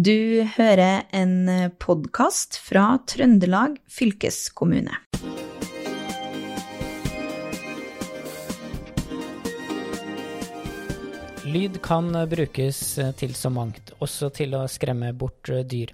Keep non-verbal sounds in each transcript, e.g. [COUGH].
Du hører en podkast fra Trøndelag fylkeskommune. Lyd kan brukes til så mangt, også til å skremme bort dyr.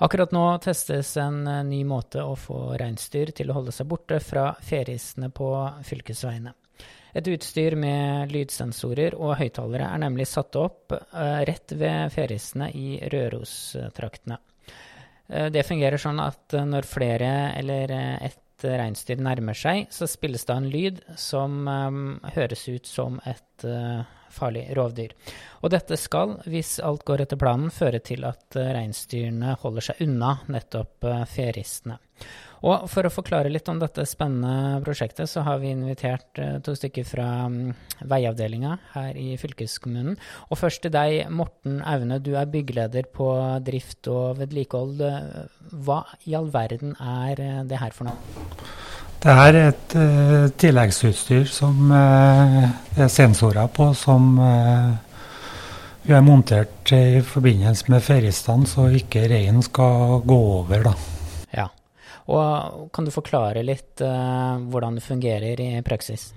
Akkurat nå testes en ny måte å få reinsdyr til å holde seg borte fra ferissene på fylkesveiene. Et utstyr med lydsensorer og høyttalere er nemlig satt opp uh, rett ved ferissene i Røros-traktene. det fungerer sånn at uh, når flere eller ett reinsdyr nærmer seg, så spilles det en lyd som høres ut som et farlig rovdyr. Og dette skal, hvis alt går etter planen, føre til at reinsdyrene holder seg unna nettopp ferissene. Og for å forklare litt om dette spennende prosjektet, så har vi invitert uh, to stykker fra um, veiavdelinga her i fylkeskommunen. Og først til deg, Morten Aune. Du er byggeleder på drift og vedlikehold. Hva i all verden er uh, det her for noe? Det er et uh, tilleggsutstyr som det er sensorer på, som vi har montert i forbindelse med feriestand, så ikke reinen skal gå over. da. Og kan du forklare litt uh, hvordan det fungerer i praksis?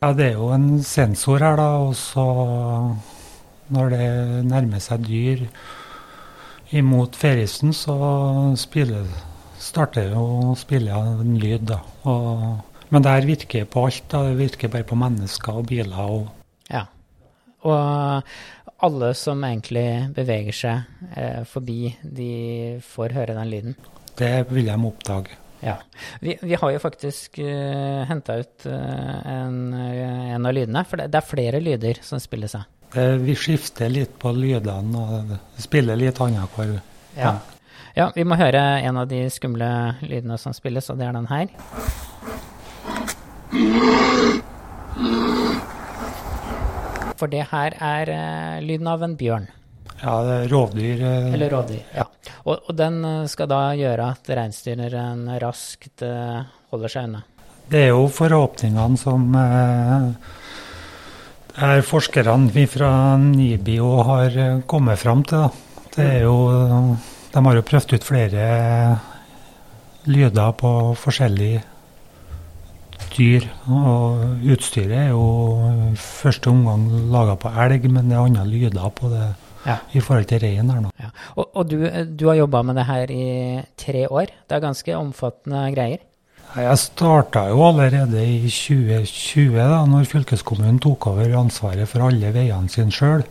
Ja, det er jo en sensor her, da. Og så når det nærmer seg dyr imot ferisen, så spiller, starter jo å spille en lyd, da. Og, men det her virker på alt. da, Det virker bare på mennesker og biler. og ja. Og alle som egentlig beveger seg eh, forbi, de får høre den lyden? Det vil de oppdage. Ja. Vi, vi, har jo faktisk uh, eh, henta ut uh, en, uh, en, av lydene, for det, det, er flere lyder som spiller seg. vi skifter litt på lydene og spiller litt annenhver. Ja. ja, vi må høre en av de skumle lydene som spilles, og det er den her. For det her er lyden av en bjørn. Ja, rovdyr. Eh. Eller rovdyr, ja. Og, og, den eh, skal da gjøre at reinsdyreren raskt uh, holder seg unna? Det er jo forhåpningene som er forskerne fra NIBIO har kommet fram til. Da. Det er jo, de har jo prøvd ut flere lyder på forskjellige dyr. Og utstyret er jo første omgang laga på elg, men det er andre lyder på det ja. i forhold til reien her nå. Ja. Og, og, du, du har jobba med det her i tre år. Det er ganske omfattende greier? Jeg starta jo allerede i 2020, da når fylkeskommunen tok over ansvaret for alle veiene sine sjøl.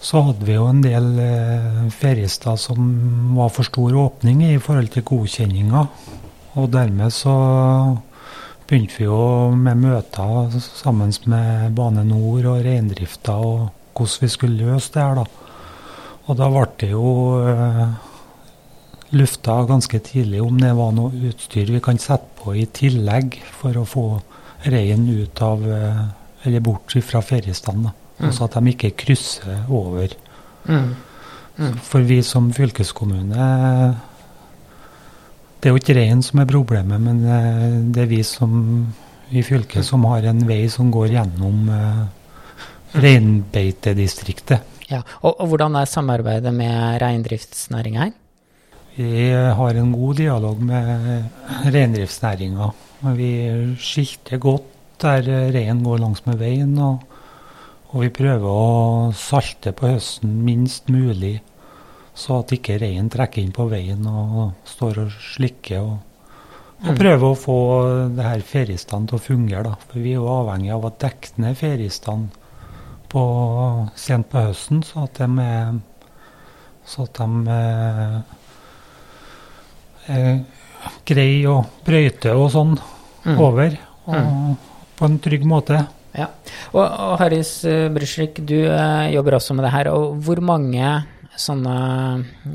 Så hadde vi jo en del eh, ferister som var for stor åpning i forhold til godkjenninga. Og dermed så begynte vi jo med møter sammen med Bane Nor og reindrifta og hvordan vi skulle løse det her. da. Og da ble det jo eh, lufta ganske tidlig om det var noe utstyr vi kan sette på i tillegg for å få reinen ut av uh, eller bort fra feriestanden. Mm. Så at de ikke krysser over. Mm. Mm. For vi som fylkeskommune Det er jo ikke reinen som er problemet, men uh, det er vi som i fylket som har en vei som går gjennom reinbeitedistriktet. Ja, og, og, Hvordan er samarbeidet med reindriftsnæringa her? Vi har en god dialog med reindriftsnæringa. Vi skilter godt der reinen går langsmed veien. Og, og, vi prøver å salte på høsten minst mulig, så at ikke reinen trekker inn på veien og står og slikker. og og mm. prøve å få det her feriestand til å fungere. da, For vi er jo avhengig av at dekke er feriestand på, sent på høsten, så at de, er, så at de er, er greie å brøyte og sånn mm. over. Og mm. på en trygg måte. Ja. Og, og Haris uh, Bryslik, du eh, jobber også med det her. og Hvor mange sånne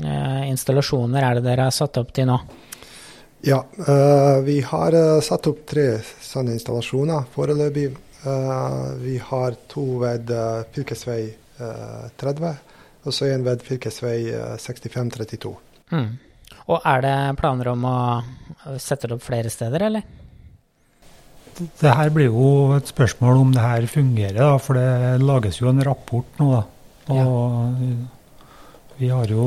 eh, installasjoner er det dere har satt opp til nå? Ja, vi har satt opp tre sånne installasjoner foreløpig. Uh, vi har to ved uh, fylkesvei uh, 30, og så en ved fylkesvei 6532. Mm. Og er det planer om å sette det opp flere steder, eller? Det her blir jo et spørsmål om det her fungerer, da, for det lages jo en rapport nå. da. Og ja. Vi har jo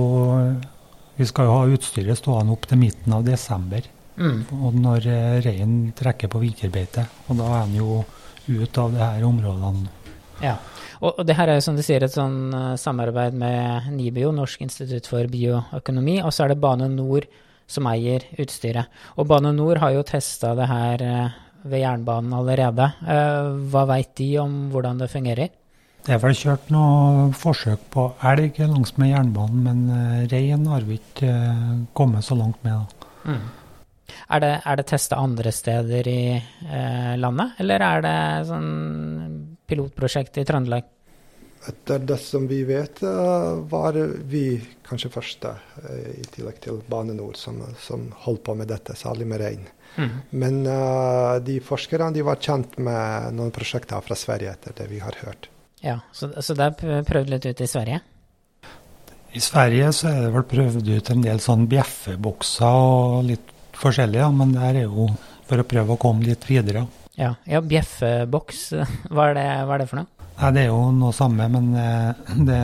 Vi skal jo ha utstyret stående opp til midten av desember. Mm. Og når eh, reinen trekker på vinterbeite. Og da er den jo ut av de her områdene. Ja. Og, og det her er jo som du sier et sånn eh, samarbeid med NIBIO, Norsk institutt for bioøkonomi, og så er det Bane NOR som eier utstyret. Og Bane NOR har jo testa det her eh, ved jernbanen allerede. Eh, hva veit de om hvordan det fungerer? Det er vel kjørt noe forsøk på elg langs med jernbanen, men rein har vi ikke kommet så langt med. da. Mm. Er det, er det testa andre steder i eh, landet, eller er det sånn pilotprosjekt i Trøndelag? Etter det som vi vet, eh, var vi kanskje første, eh, i tillegg til Bane NOR, som, som holdt på med dette, særlig med rein. Mm. Men uh, de forskerne de var kjent med noen prosjekter fra Sverige, etter det vi har hørt. Ja, så, så det er prøvd litt ut i Sverige? I Sverige så er det vel prøvd ut en del sånn bjeffebukser og litt forskjellig, ja, men det her er jo for å prøve å komme litt videre. Ja, ja bjeffeboks, hva er, det, hva er det for noe? Nei, Det er jo noe samme, men eh, det,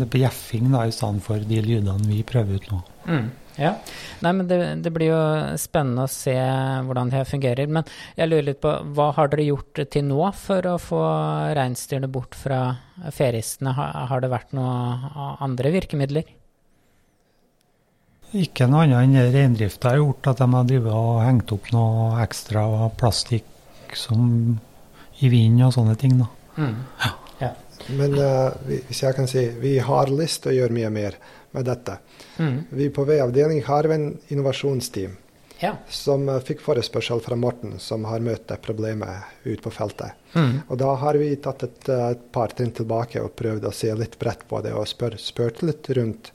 det er bjeffing da, i stedet for de lydene vi prøver ut nå. Mm. Ja. Nei, men det, det, blir jo spennende å se hvordan det fungerer. Men jeg lurer litt på, hva har dere gjort til nå for å få reinsdyrene bort fra feristene? Har, har det vært noen andre virkemidler? Ikke noe annet enn reindrifta har gjort, at de har drivet og hengt opp noe ekstra plastikk som i vind og sånne ting. da. Mm. Ja. ja. Men uh, hvis jeg kan si, vi har lyst til å gjøre mye mer med dette. Mm. Vi på V-avdeling har en innovasjonsteam ja. som uh, fikk forespørsel fra Morten, som har møtt det problemet ute på feltet. Mm. Og da har vi tatt et, uh, et par trinn tilbake og prøvd å se litt bredt på det og spør, spurt litt rundt.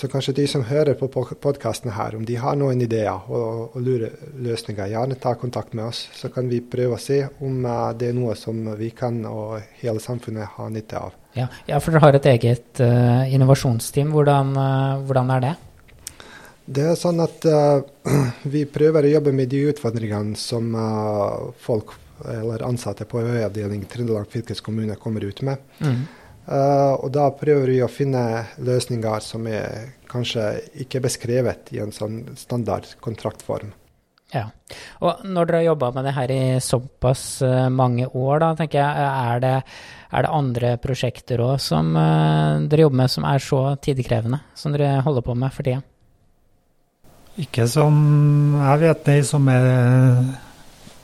Så kanskje de som hører på podkasten her, om de har noen ideer og, og lurer løsninger, gjerne ta kontakt med oss. Så kan vi prøve å se om uh, det er noe som vi kan og hele samfunnet har nytte av. Ja, ja for dere har et eget uh, innovasjonsteam. Hvordan, uh, hvordan, er det? Det er sånn at [CLEARS THROAT] vi prøver å jobbe med de utfordringene som folk eller ansatte på øyeavdeling Trøndelag fylkeskommune kommer ut med. Mm. Uh, og da prøver vi å finne løsninger som er kanskje ikke beskrevet i en sånn standard kontraktform. Ja, og når dere har jobba med det her i såpass uh, mange år, da, tenker jeg, er det, er det andre prosjekter òg som uh, dere jobber med som er så tidkrevende, som dere holder på med for tida? Ikke som jeg vet, det som er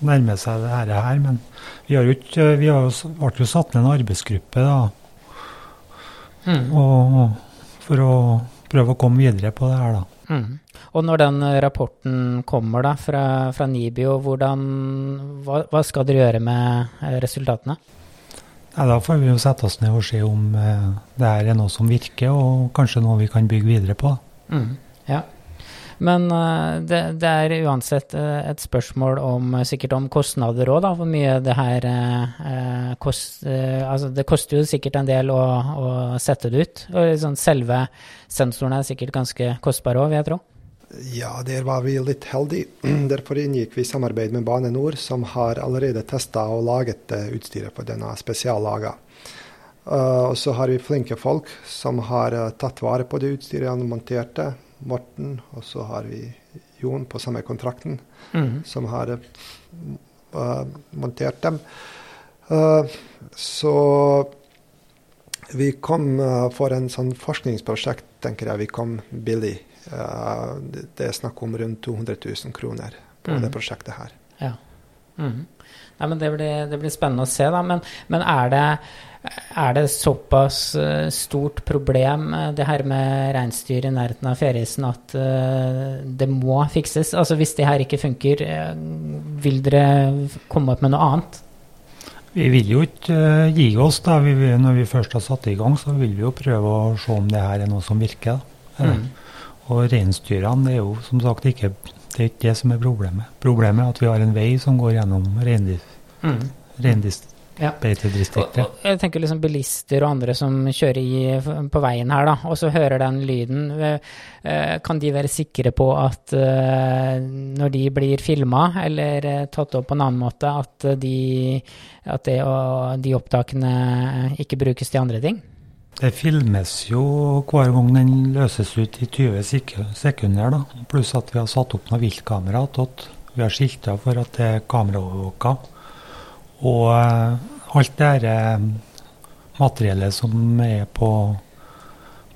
nærmer seg det her, men vi har jo ikke Vi har ble jo satt ned en arbeidsgruppe da, Mm. Og, for å prøve å komme videre på det her, da. Mm. Og når den rapporten kommer da fra, fra NIBIO, hvordan, hva, hva, skal dere gjøre med eh, resultatene? Ja, da får vi jo sette oss ned og se om eh, det er noe som virker, og kanskje noe vi kan bygge videre på. Mm. Ja. Men uh, det, det, er uansett uh, et spørsmål om sikkert om kostnader òg, da. Hvor mye det her uh, kost, Altså, det koster jo sikkert en del å, å sette det ut. Og liksom, selve sensoren er sikkert ganske kostbar òg, vil jeg tro. Ja, der var vi litt heldige. [CLEARS THROAT] Derfor inngikk vi samarbeid med Bane NOR, som har allerede testa og laget utstyret på denne spesiallaga. Og så har vi flinke folk som har tatt vare på det utstyret han monterte. Morten, og så har vi Jon på samme kontrakten, mm. som har uh, montert dem. så vi kom for en sånn forskningsprosjekt, tenker jeg vi kom billig. det, det er snakk om rundt 200 000 kroner på Mm. det prosjektet her. Ja. Mm. Nei, men det blir, det blir spennende å se, da. Men, men er, det, er det såpass uh, stort problem, uh, det her med reinsdyr i nærheten av ferieisen, at uh, det må fikses? Altså Hvis det her ikke funker, vil dere komme opp med noe annet? Vi vil jo ikke gi oss. da. Vi, når vi først har satt i gang, så vil vi jo prøve å se om det her er noe som virker. Mm. Og reinsdyrene er jo som sagt ikke det er ikke det som er problemet. Problemet er at vi har en vei som går gjennom Mm. Ja. Og, og jeg tenker liksom bilister og andre som kjører i, på veien her, da, og så hører den lyden. Eh, kan de være sikre på at eh, når de blir filma eller eh, tatt opp på en annen måte, at, de, at det, de opptakene ikke brukes til andre ting? Det filmes jo hver gang den løses ut i 20 sekunder, da. Pluss at vi har satt opp noen viltkamera attåt. Vi har skilta for at det er kameraovervåka. Og uh, alt det her uh, materiellet som er på,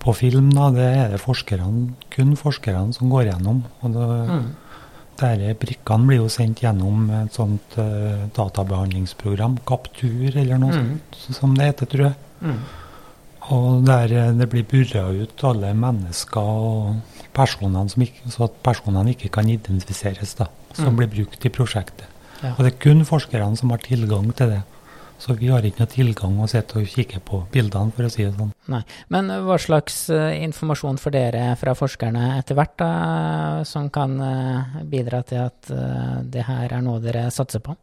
på film, da, det er det forskerne, kun forskerne som går gjennom. Og det, mm. Brikkene blir jo sendt gjennom et sånt uh, databehandlingsprogram, Kaptur eller noe mm. sånt, som det heter, tror jeg. Mm. Og der eh, det blir burra ut alle mennesker og personene som ikke, så at personene ikke kan identifiseres, da, som mm. blir brukt i prosjektet. Ja. Og det er kun forskerne som har tilgang til det. Så vi har ikke noe tilgang å sitte og kikke på bildene, for å si det sånn. Nei, Men hva slags uh, informasjon får dere fra forskerne etter hvert, da, som kan uh, bidra til at det her er noe dere satser på?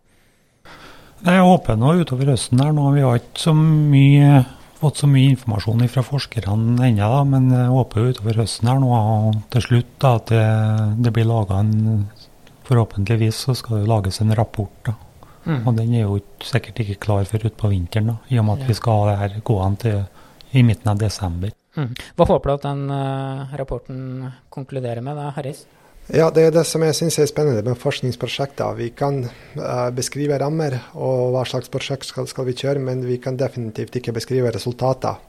Jeg håper nå utover høsten her, nå vi har ikke så mye fått så mye informasjon fra forskerne ennå, men jeg håper utover høsten her nå og til slutt da, at det, det blir laga en Forhåpentligvis så skal det lages en rapport. da. Mm. Og den er jo sikkert ikke klar før utpå vinteren, da, i og med at ja. vi skal ha det her gående til i midten av desember. Mm. Hva håper du at den uh, rapporten konkluderer med, da, Harris? Ja, Det er det som jeg syns er spennende med forskningsprosjekter. Vi kan uh, beskrive rammer og hva slags prosjekt skal, skal, vi kjøre, men vi kan definitivt ikke beskrive resultater.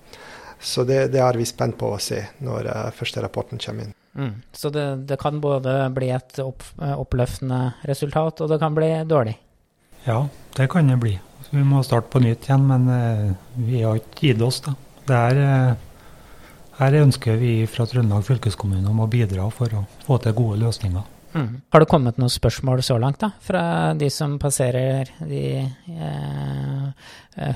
Så det, det er vi spent på å se når uh, første rapporten kommer inn. Mm. Så det, det, kan både bli et opp, eh, oppløftende resultat, og det kan bli dårlig? Ja, det kan det bli. Vi må starte på nytt igjen, men uh, vi har ikke gitt oss, da. Det er her ønsker vi fra Trøndelag fylkeskommune om å bidra for å få til gode løsninger. Mm. Har det kommet noen spørsmål så langt da, fra de som passerer de eh,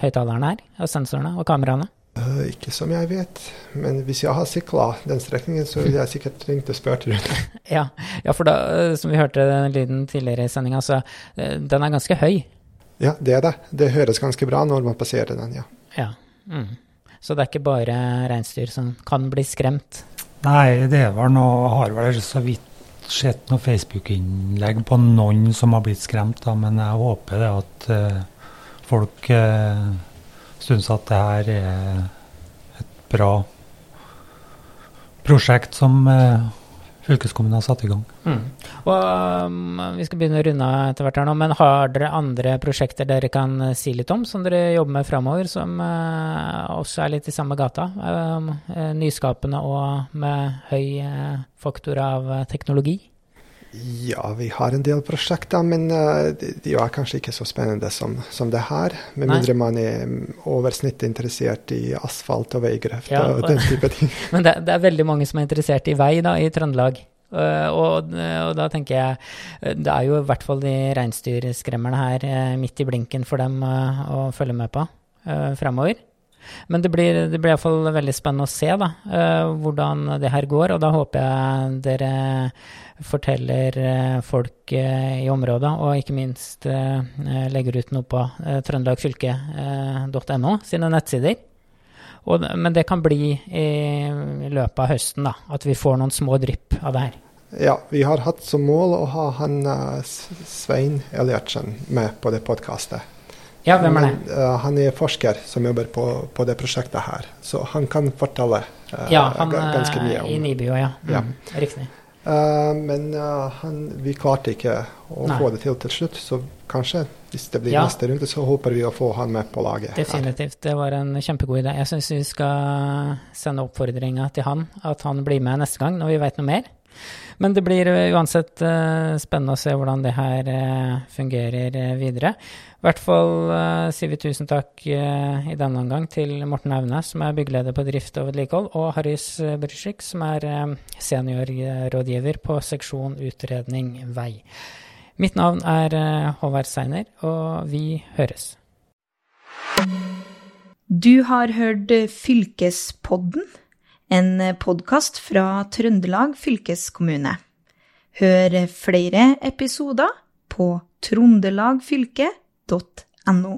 høyttalerne her, og sensorene og kameraene? Uh, ikke som jeg vet, men hvis jeg har sykla den strekningen, så vil jeg sikkert ringt og spurt rundt. ja. ja, for da, eh, som vi hørte den lyden tidligere i sendinga, så uh, den er ganske høy? Ja, det er det. Det høres ganske bra når man passerer den, ja. ja. Mm. Så det er ikke bare reinsdyr som kan bli skremt? Nei, det var noe, har vel så vidt sett noen Facebook-innlegg på noen som har blitt skremt, da, men jeg håper det at uh, folk uh, syns at det her er et bra prosjekt som uh, fylkeskommunen har satt i gang. Mm. Og, um, vi skal begynne å runde av etter hvert her nå, men har dere andre prosjekter dere kan uh, si litt om, som dere jobber med framover, som uh, også er litt i samme gata? Um, nyskapende og med høy uh, faktor av teknologi? Ja, vi har en del prosjekter, men de, de er kanskje ikke så spennende som, som det her. Med mindre man er over snittet interessert i asfalt og veigrøft ja, og den type ting. [LAUGHS] men det, det, er veldig mange som er interessert i vei da, i Trøndelag? Uh, og, og, da tenker jeg eh, Det er jo i hvert fall de reinsdyrskremmerne her midt i blinken for dem å følge med på uh, fremover. Men det blir, det blir iallfall veldig spennende å se da, hvordan det her går. Og da håper jeg dere forteller folk i området, og ikke minst legger ut noe på trøndelagfylke.no sine nettsider. Og, men det kan bli i, løpet av høsten da, at vi får noen små drypp av det her. Ja, vi har hatt som mål å ha han Svein Eliertsen med på det podkastet. Ja, hvem er det? Men, uh, han er forsker som jobber på, på, det prosjektet her, så han kan fortelle uh, ja, han, ganske mye om I Nibio, ja. Mm, ja. Riktig. men han, vi klarte ikke å Nei. få det til til slutt, så kanskje hvis det blir ja. neste runde, så håper vi å få han med på laget. Definitivt. Det var en kjempegod idé. Jeg syns vi skal sende oppfordringa til han, at han blir med neste gang når vi vet noe mer. Men det blir uansett uh, spennende å se hvordan det her uh, fungerer videre. I hvert fall sier vi tusen takk i denne omgang til Morten Aune, som er byggeleder på drift og vedlikehold, og Haris Brysjik, som er seniorrådgiver på seksjon utredning vei. Mitt navn er eh, Håvard Seiner, og vi høres. Du har hørt Fylkespodden, en podkast fra Trøndelag fylkeskommune. Hør flere episoder på trondelagfylket.no.